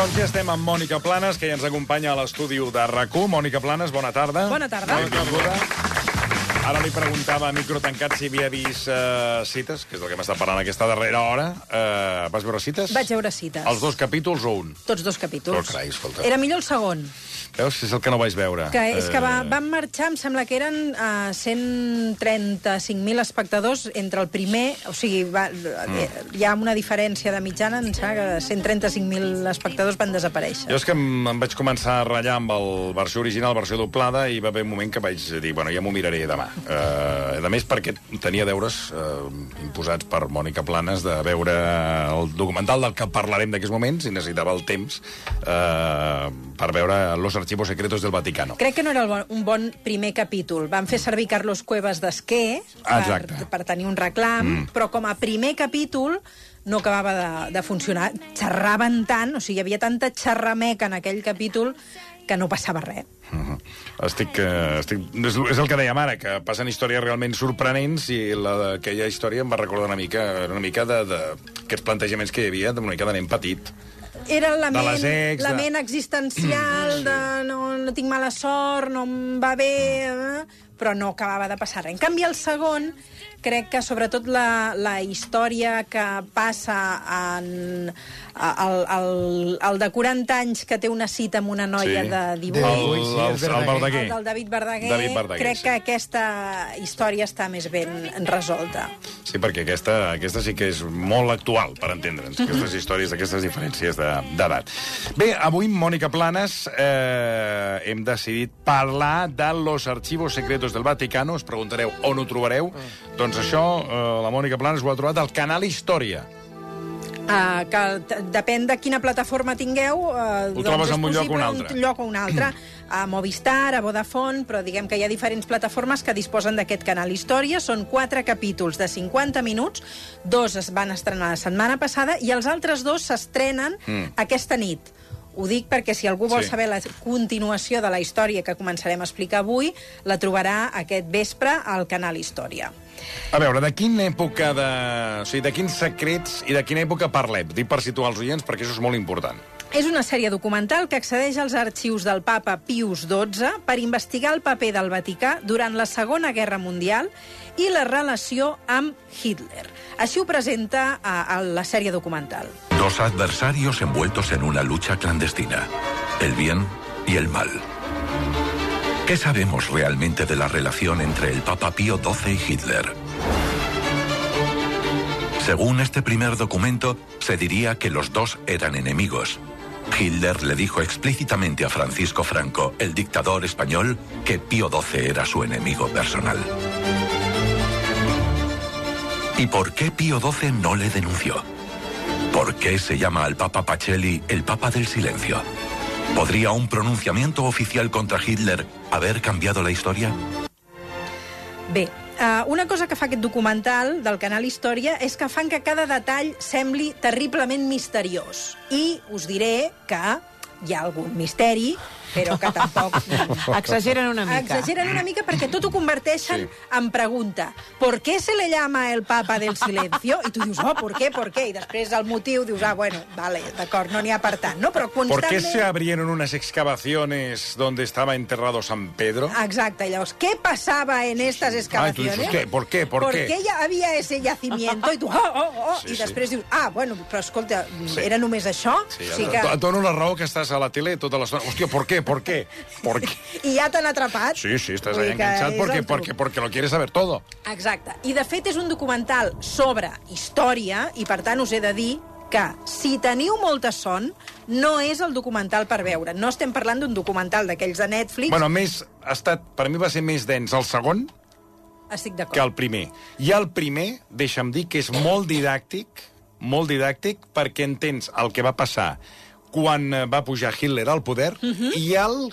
Doncs ja estem amb Mònica Planes, que ja ens acompanya a l'estudi de rac Mònica Planes, bona tarda. Bona tarda. Benvinguda. Ara li preguntava a micro tancat si havia vist uh, cites, que és del que m'està parlant aquesta darrera hora. Uh, vas veure cites? Vaig veure cites. Els dos capítols o un? Tots dos capítols. Oh, carai, escolta. Era millor el segon. Veus? És el que no vaig veure. Que és que va, Eh, van marxar, em sembla que eren uh, 135.000 espectadors entre el primer... O sigui, va, mm. hi ha una diferència de mitjana, em sembla que 135.000 espectadors van desaparèixer. Jo és que em, em vaig començar a ratllar amb el versió original, versió doblada, i va haver un moment que vaig dir, bueno, ja m'ho miraré demà. Uh, a més, perquè tenia deures uh, imposats per Mònica Planes de veure el documental del que parlarem d'aquests moments i necessitava el temps uh, per veure Los Archivos Secretos del Vaticano. Crec que no era bon, un bon primer capítol. Van fer servir Carlos Cuevas d'Esquer per, per tenir un reclam, mm. però com a primer capítol no acabava de, de funcionar. Xerraven tant, o sigui, hi havia tanta xerrameca en aquell capítol que no passava res. Uh -huh. Estic, uh, estic, és, és el que dèiem ara, que passen històries realment sorprenents i la d'aquella història em va recordar una mica, una mica de, de, aquests plantejaments que hi havia, una mica de nen petit. Era la ment, ex, la de- ment existencial, de no, no tinc mala sort, no em va bé, eh? però no acabava de passar res. En canvi, el segon, crec que sobretot la, la història que passa en el, el, el de 40 anys que té una cita amb una noia Sí. de El, 18 Ui, sí, el, és el Verdaguer. Verdaguer. el del David Verdaguer, David Verdaguer, crec sí. que aquesta història està més ben resolta. Sí, perquè aquesta, aquesta sí que és molt actual, per entendre'ns, aquestes històries, aquestes diferències de- d'edat. Bé, avui, Mònica Planes, eh, hem decidit parlar de los archivos secretos del Vaticano. Us preguntareu on ho trobareu. Doncs això, eh, la Mònica Planes ho ha trobat al canal Història. Uh, que depèn de quina plataforma tingueu... Uh, Ho trobes és en un lloc o un altre. Un lloc o un altre. A Movistar, a Vodafone, però diguem que hi ha diferents plataformes que disposen d'aquest canal Història. Són quatre capítols de 50 minuts. Dos es van estrenar la setmana passada i els altres dos s'estrenen Mm. aquesta nit. Ho dic perquè si algú vol Sí. saber la continuació de la història que començarem a explicar avui, la trobarà aquest vespre al canal Història. A veure, de quina època de... O sigui, de quins secrets i de quina època parlem? Dic per situar els oients, perquè això és molt important. És una sèrie documental que accedeix als arxius del papa Pius XII per investigar el paper del Vaticà durant la Segona Guerra Mundial i la relació amb Hitler. Així ho presenta a, a la sèrie documental. Dos adversarios envueltos en una lucha clandestina, el bien y el mal. ¿Qué sabemos realmente de la relación entre el Papa Pío XII y Hitler? Según este primer documento, se diría que los dos eran enemigos. Hitler le dijo explícitamente a Francisco Franco, el dictador español, que Pío XII era su enemigo personal. ¿Y por qué Pío XII no le denunció? ¿Por qué se llama al Papa Pacelli el Papa del Silencio? ¿Podría un pronunciamiento oficial contra Hitler haber cambiado la historia? Bé, uh, una cosa que fa aquest documental del canal Història és que fan que cada detall sembli terriblement misteriós. I us diré que hi ha algun misteri, però que tampoc... Exageren una mica. Exageren una mica perquè tot ho converteixen Sí. sí. en pregunta. ¿Por qué se le llama el Papa del Silencio? I tu dius, oh, ¿por qué, por qué? I després el motiu dius, ah, bueno, vale, d'acord, no n'hi ha per tant, no? Però ¿Por qué constantment... se abrieron unas excavaciones donde estaba enterrado San Pedro? Exacte, llavors, què passava en estas excavaciones? dices, ¿qué? ¿Por qué? ¿Por qué? qué ya había ese yacimiento? I tu, oh, oh, oh, Sí, i sí. després dius, ah, bueno, però escolta, Sí. era només això? Sí, o sigui que... et dono la raó que estàs a la tele tota l'estona. Hòstia, ¿por qué? ¿Por qué? ¿Por qué? I ja t'han atrapat. Sí, sí, que és porque, el truc. porque, porque lo quieres saber todo. Exacte. I, de fet, és un documental sobre història, i, per tant, us he de dir que, si teniu molta son, no és el documental per veure. No estem parlant d'un documental d'aquells de Netflix. Bueno, més, ha estat, per mi va ser més dens el segon Estic que d'acord. el primer. I el primer, deixa'm dir, que és molt didàctic, molt didàctic, perquè entens el que va passar quan eh, va pujar Hitler al poder Mhm. i el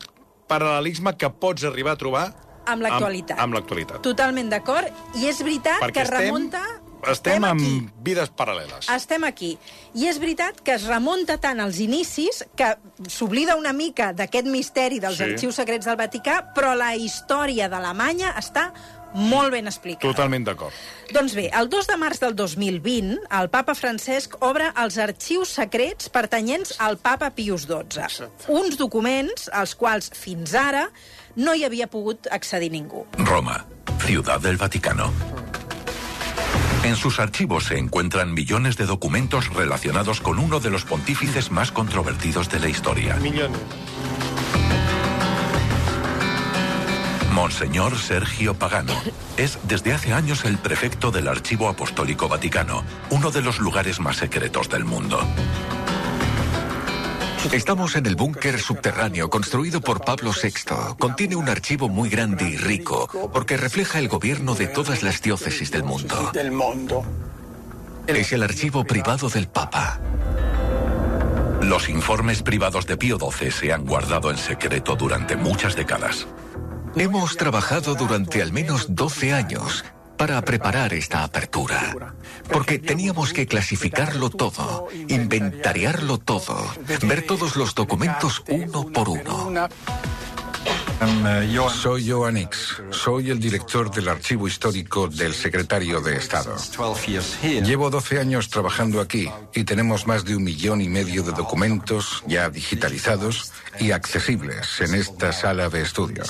paral·lelisme que pots arribar a trobar Amb l'actualitat. Amb, amb l'actualitat. Totalment d'acord. I és veritat Perquè que estem remunta estem aquí. amb vides paral·leles. Estem aquí. I és veritat que es remunta tant als inicis que s'oblida una mica d'aquest misteri dels sí. arxius secrets del Vaticà, però la història d'Alemanya està molt ben explicada. Totalment d'acord. Doncs bé, el 2 de març del 2020, el papa Francesc obre els arxius secrets pertanyents al papa Pius XII. Uns documents als quals fins ara no hi havia pogut accedir ningú. Roma, ciudad del Vaticano. En sus archivos se encuentran millones de documentos relacionados con uno de los pontífices más controvertidos de la historia. Millones. Monseñor Sergio Pagano es desde hace años el prefecto del Archivo Apostólico Vaticano, uno de los lugares más secretos del mundo. Estamos en el búnker subterráneo construido por Pablo VI. Contiene un archivo muy grande y rico porque refleja el gobierno de todas las diócesis del mundo. Del mundo. Es el archivo privado del Papa. Los informes privados de Pío XII se han guardado en secreto durante muchas décadas. Hemos trabajado durante al menos 12 años para preparar esta apertura, porque teníamos que clasificarlo todo, inventariarlo todo, ver todos los documentos uno por uno. Soy Joan X. Soy el director del archivo histórico del secretario de Estado. Llevo 12 años trabajando aquí y tenemos más de un millón y medio de documentos ya digitalizados y accesibles en esta sala de estudio.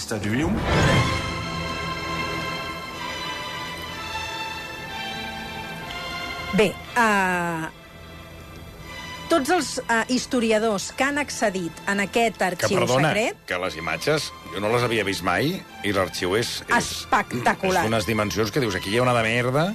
Bé, uh, tots els uh, historiadors que han accedit en aquest Que, arxiu perdona, secret... que les imatges jo no les havia vist mai i l'arxiu és... és Espectacular. És d'unes dimensions que dius, aquí hi ha una de merda...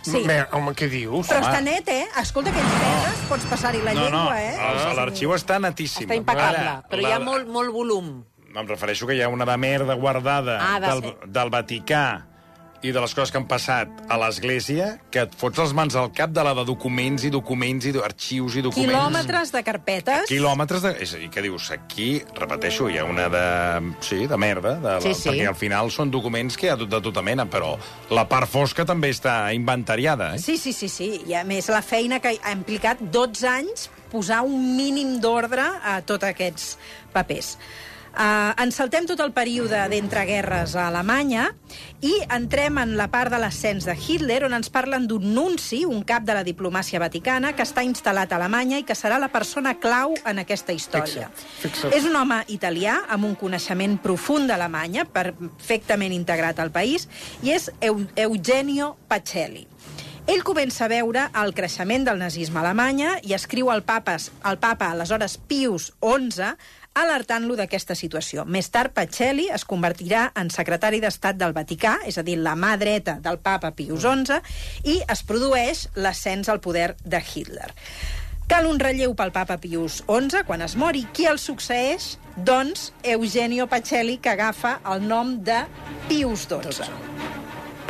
Sí. Bé, home, què dius? Però Home. està net, eh? Escolta, que ens pegues, pots passar-hi la no, no, llengua, eh? el- l'arxiu està netíssim. Està impecable, Ara, però hi ha la- molt, molt volum. Em refereixo que hi ha una de merda guardada Ah, de del, ser- del Vaticà i de les coses que han passat a l'Església que et fots les mans al cap de la de documents i documents i arxius i documents. Quilòmetres de carpetes. Quilòmetres de... És a dir, que dius, aquí, repeteixo, hi ha una de... Sí, de merda, de, Sí, sí. perquè al final són documents que hi ha tot de tota mena, però la part fosca també està inventariada, eh? Sí, sí, sí, sí. I a més la feina que ha implicat 12 anys posar un mínim d'ordre a tots aquests papers. Uh, ens saltem tot el període d'entreguerres a Alemanya i entrem en la part de l'ascens de Hitler, on ens parlen d'un nunci, un cap de la diplomàcia vaticana, que està instal·lat a Alemanya i que serà la persona clau en aquesta història. fixa't. És un home italià amb un coneixement profund d'Alemanya, perfectament integrat al país, i és Eu Eugenio Pacelli. Ell comença a veure el creixement del nazisme a Alemanya i escriu al, papes, al papa, aleshores Pius XI, alertant-lo d'aquesta situació. Més tard, Pacelli es convertirà en secretari d'Estat del Vaticà, és a dir, la mà dreta del papa Pius XI, i es produeix l'ascens al poder de Hitler. Cal un relleu pel papa Pius XI quan es mori. Qui el succeeix? Doncs Eugenio Pacelli, que agafa el nom de Pius XII.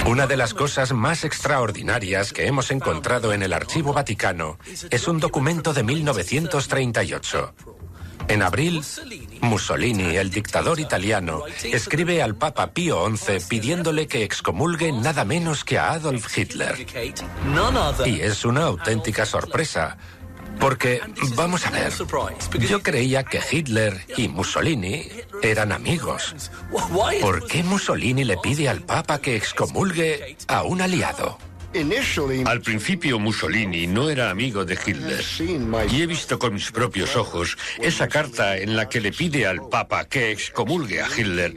Una de las cosas más extraordinarias que hemos encontrado en el Archivo Vaticano es un documento de 1938. En abril, Mussolini, el dictador italiano, escribe al Papa Pío XI pidiéndole que excomulgue nada menos que a Adolf Hitler. Y es una auténtica sorpresa. Porque, vamos a ver, yo creía que Hitler y Mussolini eran amigos. ¿Por qué Mussolini le pide al Papa que excomulgue a un aliado? Al principio Mussolini no era amigo de Hitler. Y he visto con mis propios ojos esa carta en la que le pide al Papa que excomulgue a Hitler,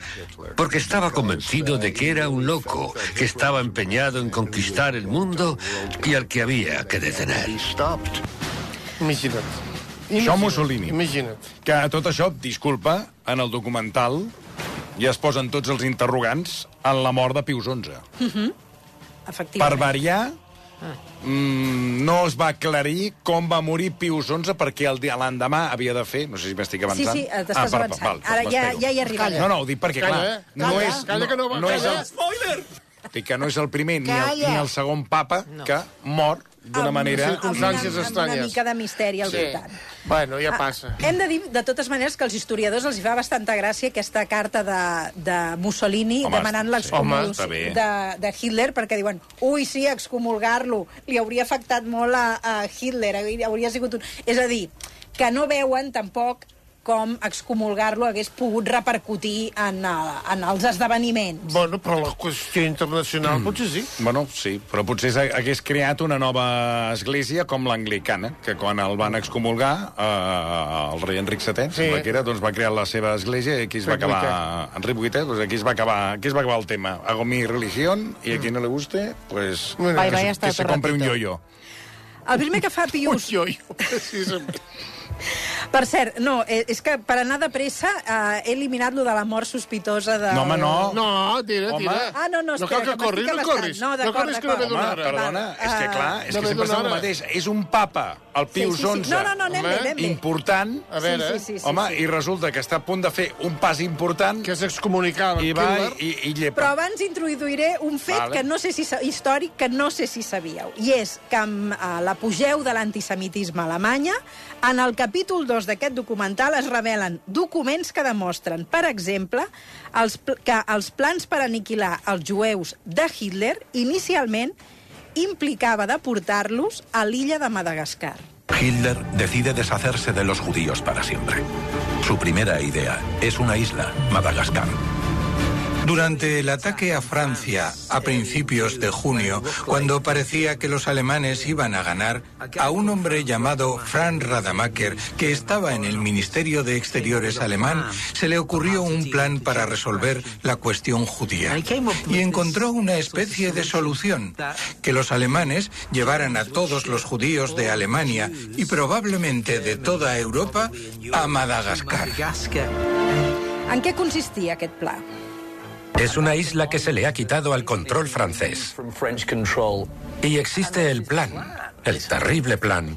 porque estaba convencido de que era un loco, que estaba empeñado en conquistar el mundo y al que había que detener. Això Mussolini. Imagina't. Que a tot això, disculpa, en el documental ja es posen tots els interrogants en la mort de Pius XI. Per variar, mm, no es va aclarir com va morir Pius XI perquè el dia- l'endemà havia de fer... No sé si m'estic Sí, avançant. sí, eh, t'estàs per- avançant. val, Ara ja, ja hi arribarem. No, no, ho dic perquè, Calla, clar, eh? no Calla, és... calla, que no va- no és calla. el, Dic que no és el primer ni el, Calla. ni el segon papa No. que mor d'una manera... circumstàncies amb una, amb estranyes. una mica de misteri al Sí. voltant. Bueno, ja Ah, passa. Hem de dir, de totes maneres, que als historiadors els hi fa bastanta gràcia aquesta carta de, de Mussolini Home, demanant sí. està bé. de, de Hitler, perquè diuen, ui, sí, excomulgar-lo, li hauria afectat molt a, a Hitler, hauria sigut un... És a dir, que no veuen tampoc com excomulgar-lo hagués pogut repercutir en, uh, en els esdeveniments. Bueno, però la qüestió internacional mm. potser sí. Bueno, sí, però potser hagués creat una nova església com l'anglicana, que quan el van excomulgar, eh, el rei Enric VII, Sí. que era, doncs va crear la seva església i aquí es va Enric acabar... Enric VIII, doncs aquí es va acabar, aquí es va acabar el tema. Hago mi religión y a quien no le guste, pues Bueno, que, se- hasta que se compre un yo-yo. El primer que fa Pius... Jo, jo, precisament. Per cert, no, eh, és que per anar de pressa eh, he eliminat lo de la mort sospitosa de... No, home, no. No, tira, Home. tira. Ah, no, no, no espera, cal que que corris, no corris. No, no d'acord, corris que no ve d'acord. d'una Home, hora. perdona, és que eh, clar, és no que sempre d'una el mateix. És un papa, el Pius sí, sí, sí. XI, No, no, no, anem bé, anem bé. important, A veure, Sí, sí, sí, sí, home, sí. i resulta que està a punt de fer un pas important que s'excomunicava i va i, i llepa. Però abans introduiré un fet Vale. que no sé si històric que no sé si sabíeu. I és que amb eh, l'apogeu de l'antisemitisme a Alemanya, en el capítol 2 d'aquest documental es revelen documents que demostren, per exemple, els, que els plans per aniquilar els jueus de Hitler inicialment implicava deportar-los a l'illa de Madagascar. Hitler decide deshacerse de los judíos para siempre. Su primera idea es una isla, Madagascar. Durante el ataque a Francia a principios de junio, cuando parecía que los alemanes iban a ganar, a un hombre llamado Franz Rademacher, que estaba en el Ministerio de Exteriores alemán, se le ocurrió un plan para resolver la cuestión judía. Y encontró una especie de solución, que los alemanes llevaran a todos los judíos de Alemania y probablemente de toda Europa a Madagascar. En què consistia aquest pla? Es una isla que se le ha quitado al control francés. Y existe el plan, el terrible plan,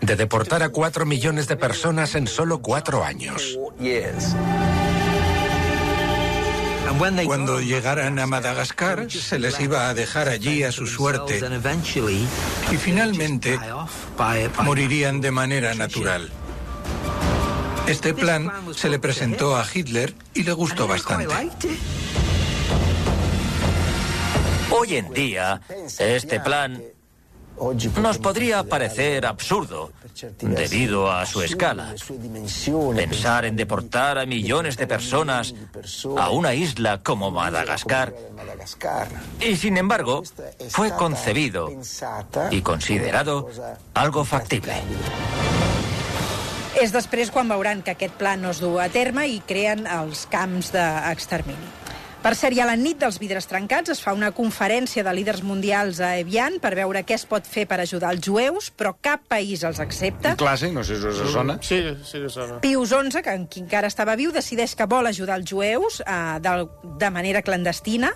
de deportar a cuatro millones de personas en solo cuatro años. Cuando llegaran a Madagascar, se les iba a dejar allí a su suerte y finalmente morirían de manera natural. Este plan se le presentó a Hitler y le gustó bastante. Hoy en día, este plan nos podría parecer absurdo debido a su escala. Pensar en deportar a millones de personas a una isla como Madagascar. Y sin embargo, fue concebido y considerado algo factible. És després quan veuran que aquest pla no es du a terme i creen els camps. Per cert, i a la nit dels vidres trencats es fa una conferència de líders mundials a Evian per veure què es pot fer per ajudar els jueus, però cap país els accepta. Un clàssic, no sé si us sona. Sí, sí que sona. Pius XI, que, qui encara estava viu, decideix que vol ajudar els jueus eh, de, de manera clandestina.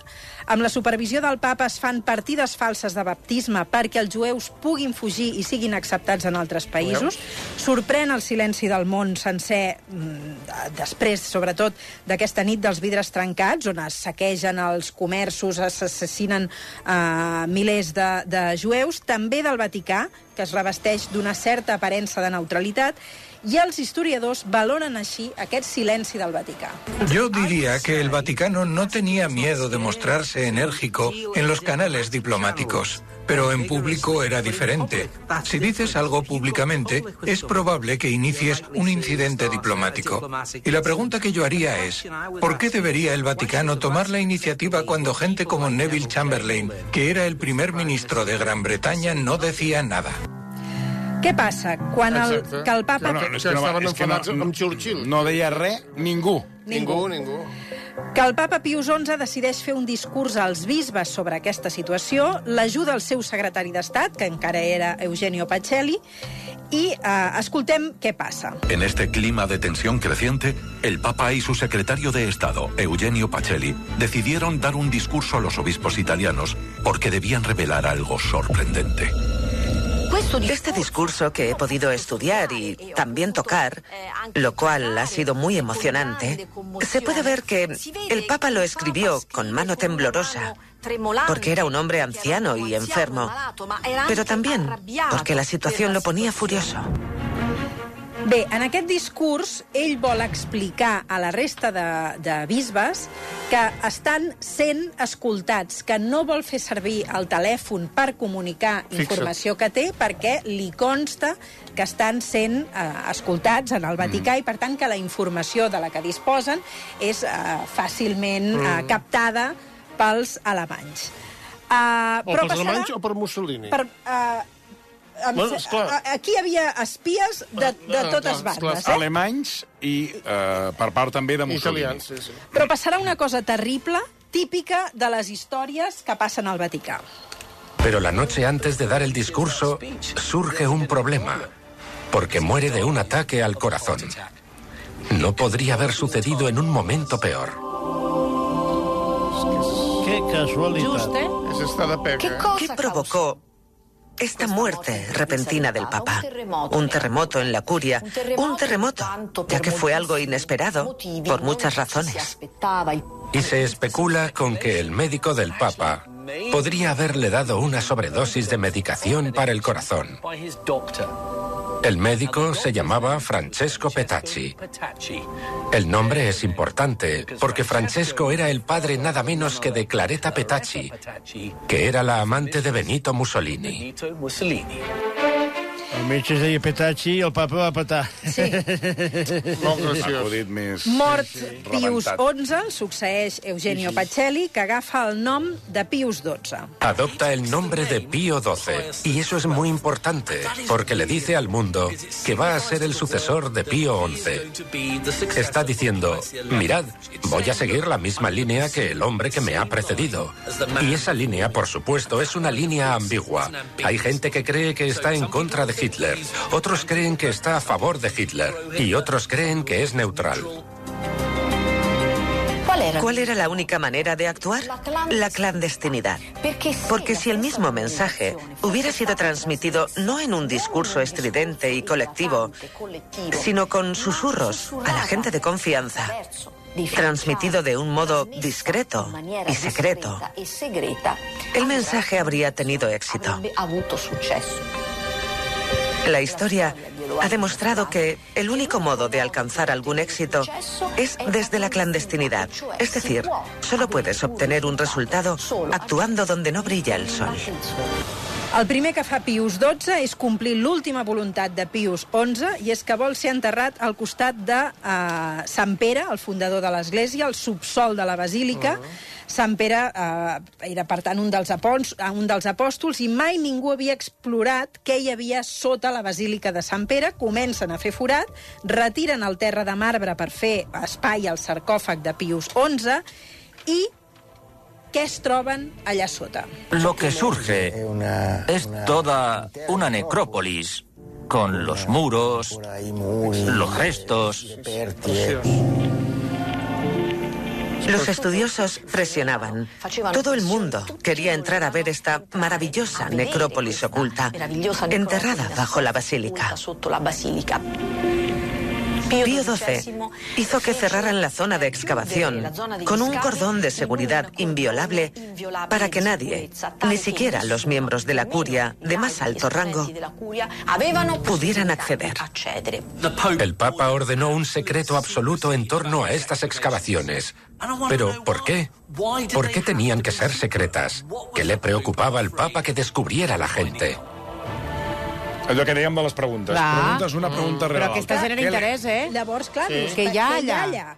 Amb la supervisió del papa es fan partides falses de baptisme perquè els jueus puguin fugir i siguin acceptats en altres països. Sorprèn el silenci del món sencer mm, després, sobretot, d'aquesta nit dels vidres trencats, on es saquegen els comerços, s'assassinen eh, milers de, de jueus, també del Vaticà, que es revesteix d'una certa aparença de neutralitat, i els historiadors valoren així aquest silenci del Vaticà. Yo diría que el Vaticano no tenía miedo de mostrarse enérgico en los canales diplomáticos, pero en público era diferente. Si dices algo públicamente, es probable que inicies un incidente diplomático. Y la pregunta que yo haría es, ¿por qué debería el Vaticano tomar la iniciativa cuando gente como Neville Chamberlain, que era el primer ministro de Gran Bretaña, no decía nada? Què passa? Quan el, Exacte. que el papa... No, no, és que no, estaven és que no, enfadats amb Churchill. no deia res ningú. Ningú, ningú. que el papa Pius XI decideix fer un discurs als bisbes sobre aquesta situació, l'ajuda el seu secretari d'Estat, que encara era Eugenio Pacelli, i eh, escoltem què passa. En este clima de tensión creciente, el Papa y su secretario de Estado, Eugenio Pacelli, decidieron dar un discurso a los obispos italianos porque debían revelar algo sorprendente. Este discurso que he podido estudiar y también tocar, lo cual ha sido muy emocionante, se puede ver que el Papa lo escribió con mano temblorosa, porque era un hombre anciano y enfermo, pero también porque la situación lo ponía furioso. Bé, en aquest discurs, ell vol explicar a la resta de, de bisbes que estan sent escoltats, que no vol fer servir el telèfon per comunicar Fixa't. informació que té, perquè li consta que estan sent eh, escoltats en el Vaticà mm. i, per tant, que la informació de la que disposen és eh, fàcilment mm. eh, captada pels alemanys. Uh, O pels alemanys o per Mussolini? Per, uh, Bueno, esclar. aquí hi havia espies de, de totes bandes, eh? Alemanys i eh, per part també de Mussolini. Italians, sí, sí. Però passarà una cosa terrible, típica de les històries que passen al Vaticà. Pero la noche antes de dar el discurso surge un problema, porque muere de un ataque al corazón. No podría haber sucedido en un momento peor. Que casualitat. Just, eh? És estar de peca. ¿Qué provocó esta muerte repentina del Papa? Un terremoto en la curia, un terremoto, ya que fue algo inesperado por muchas razones. Y se especula con que el médico del Papa podría haberle dado una sobredosis de medicación para el corazón. El médico se llamaba Francesco Petacci. El nombre es importante porque Francesco era el padre nada menos que de Claretta Petacci, que era la amante de Benito Mussolini. El metge es deia Petacci i el papa va petar. Sí. Molt graciós. Acudit més... Mort sí, sí. Pius. XI, succeeix Eugenio Pacelli, que agafa el nom de Pius XII. Adopta el nombre de Pío XII y eso es muy importante porque le dice al mundo que va a ser el sucesor de Pío XI. Está diciendo, mirad, voy a seguir la misma línea que el hombre que me ha precedido. Y esa línea, por supuesto, es una línea ambigua. Hay gente que cree que está en contra de Hitler, otros creen que está a favor de Hitler y otros creen que es neutral. ¿Cuál era la única manera de actuar? La clandestinidad. Porque si el mismo mensaje hubiera sido transmitido no en un discurso estridente y colectivo, sino con susurros a la gente de confianza, transmitido de un modo discreto y secreto, el mensaje habría tenido éxito. La historia ha demostrado que el único modo de alcanzar algún éxito es desde la clandestinidad. Es decir, solo puedes obtener un resultado actuando donde no brilla el sol. El primer que fa Pius XII és complir l'última voluntat de Pius XI i és que vol ser enterrat al costat de uh, Sant Pere, el fundador de l'Església, al subsol de la Basílica. Sant Pere uh, era, per tant, un dels, apons, un dels apòstols i mai ningú havia explorat què hi havia sota la Basílica de Sant Pere. Comencen a fer forat, retiren el terra de marbre per fer espai al sarcòfag de Pius XI i què es troben allà sota? Lo que surge es toda una necrópolis con los muros, los restos. Los estudiosos presionaban. Todo el mundo quería entrar a ver esta maravillosa necrópolis oculta, enterrada bajo la basílica. Pío XII hizo que cerraran la zona de excavación con un cordón de seguridad inviolable para que nadie, ni siquiera los miembros de la curia de más alto rango, pudieran acceder. El Papa ordenó un secreto absoluto en torno a estas excavaciones. Pero, ¿por qué? ¿Por qué tenían que ser secretas? ¿Qué le preocupaba al Papa que descubriera la gente? Allò que dèiem de les preguntes. Clar. Preguntes una pregunta Però real. aquesta genera interès, eh? Llavors, clar, Sí. dius, Que hi ha allà? Que hi ha.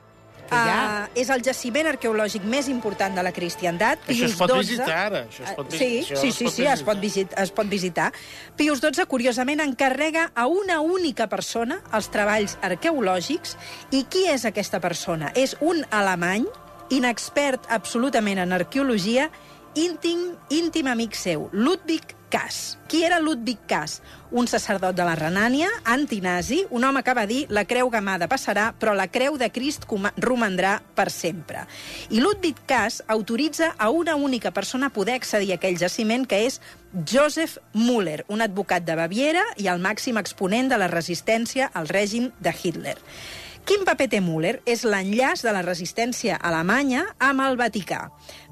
Uh, és el jaciment arqueològic més important de la cristiandat. Això es pot XII. visitar, ara, això es pot Ah, visi- Sí, això sí, es sí, pot sí, es pot, visitar. visit, es pot visitar. Pius XII, curiosament, encarrega a una única persona els treballs arqueològics. I qui és aquesta persona? És un alemany, inexpert absolutament en arqueologia, íntim, íntim amic seu, Ludwig Kass. Qui era Ludwig Kass? Un sacerdot de la Renània, antinazi, un home que va dir la creu gamada passarà, però la creu de Crist romandrà per sempre. I Ludwig Kass autoritza a una única persona poder accedir a aquell jaciment, que és Joseph Müller, un advocat de Baviera i el màxim exponent de la resistència al règim de Hitler. Quin paper té Müller? És l'enllaç de la resistència alemanya amb el Vaticà.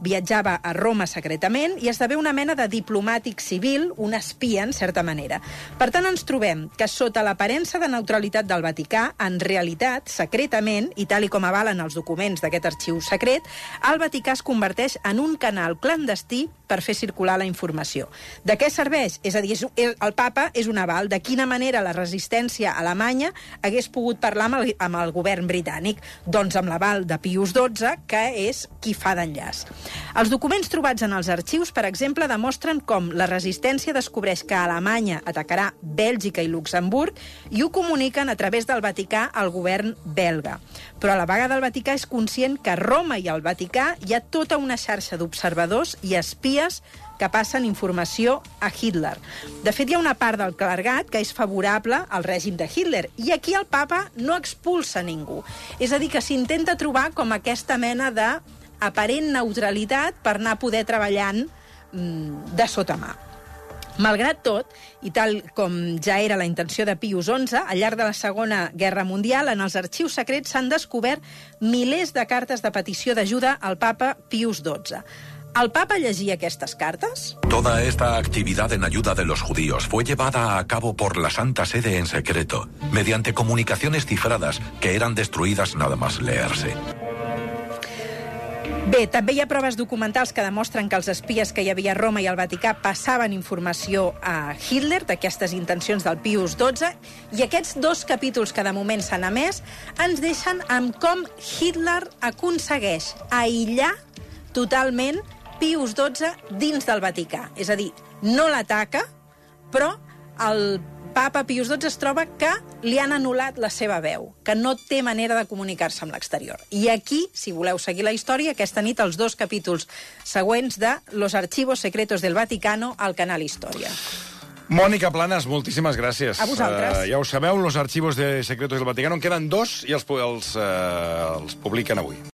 Viatjava a Roma secretament i esdevé una mena de diplomàtic civil, un espia, en certa manera. Per tant, ens trobem que sota l'aparença de neutralitat del Vaticà, en realitat, secretament, i tal i com avalen els documents d'aquest arxiu secret, el Vaticà es converteix en un canal clandestí per fer circular la informació. De què serveix? És a dir, el papa és un aval de quina manera la resistència alemanya hagués pogut parlar amb el, amb el govern britànic. Doncs amb l'aval de Pius XII, que és qui fa d'enllaç. Els documents trobats en els arxius, per exemple, demostren com la resistència descobreix que Alemanya atacarà Bèlgica i Luxemburg i ho comuniquen a través del Vaticà al govern belga. Però a la vegada el Vaticà és conscient que a Roma i al Vaticà hi ha tota una xarxa d'observadors i espies que passen informació a Hitler. De fet, hi ha una part del clergat que és favorable al règim de Hitler, i aquí el papa no expulsa ningú. És a dir, que s'intenta trobar com aquesta mena de aparent neutralitat per anar poder treballant mm, de sota mà. Malgrat tot, i tal com ja era la intenció de Pius XI, al llarg de la Segona Guerra Mundial, en els arxius secrets s'han descobert milers de cartes de petició d'ajuda al papa Pius XII. ¿El Papa llegia aquestes cartes? Toda esta actividad en ayuda de los judíos fue llevada a cabo por la Santa Sede en secreto, mediante comunicaciones cifradas que eran destruidas nada más leerse. Bé, també hi ha proves documentals que demostren que els espies que hi havia a Roma i al Vaticà passaven informació a Hitler d'aquestes intencions del Pius XII i aquests dos capítols que de moment s'han emès ens deixen amb com Hitler aconsegueix aïllar totalment Pius XII dins del Vaticà. És a dir, no l'ataca, però el papa Pius XII es troba que li han anul·lat la seva veu, que no té manera de comunicar-se amb l'exterior. I aquí, si voleu seguir la història, aquesta nit els dos capítols següents de Los archivos secretos del Vaticano al canal Història. Mònica Planes, moltíssimes gràcies. A vosaltres. Uh, ja ho sabeu, los archivos de secretos del Vaticano en queden dos i els, els, uh, els publiquen avui.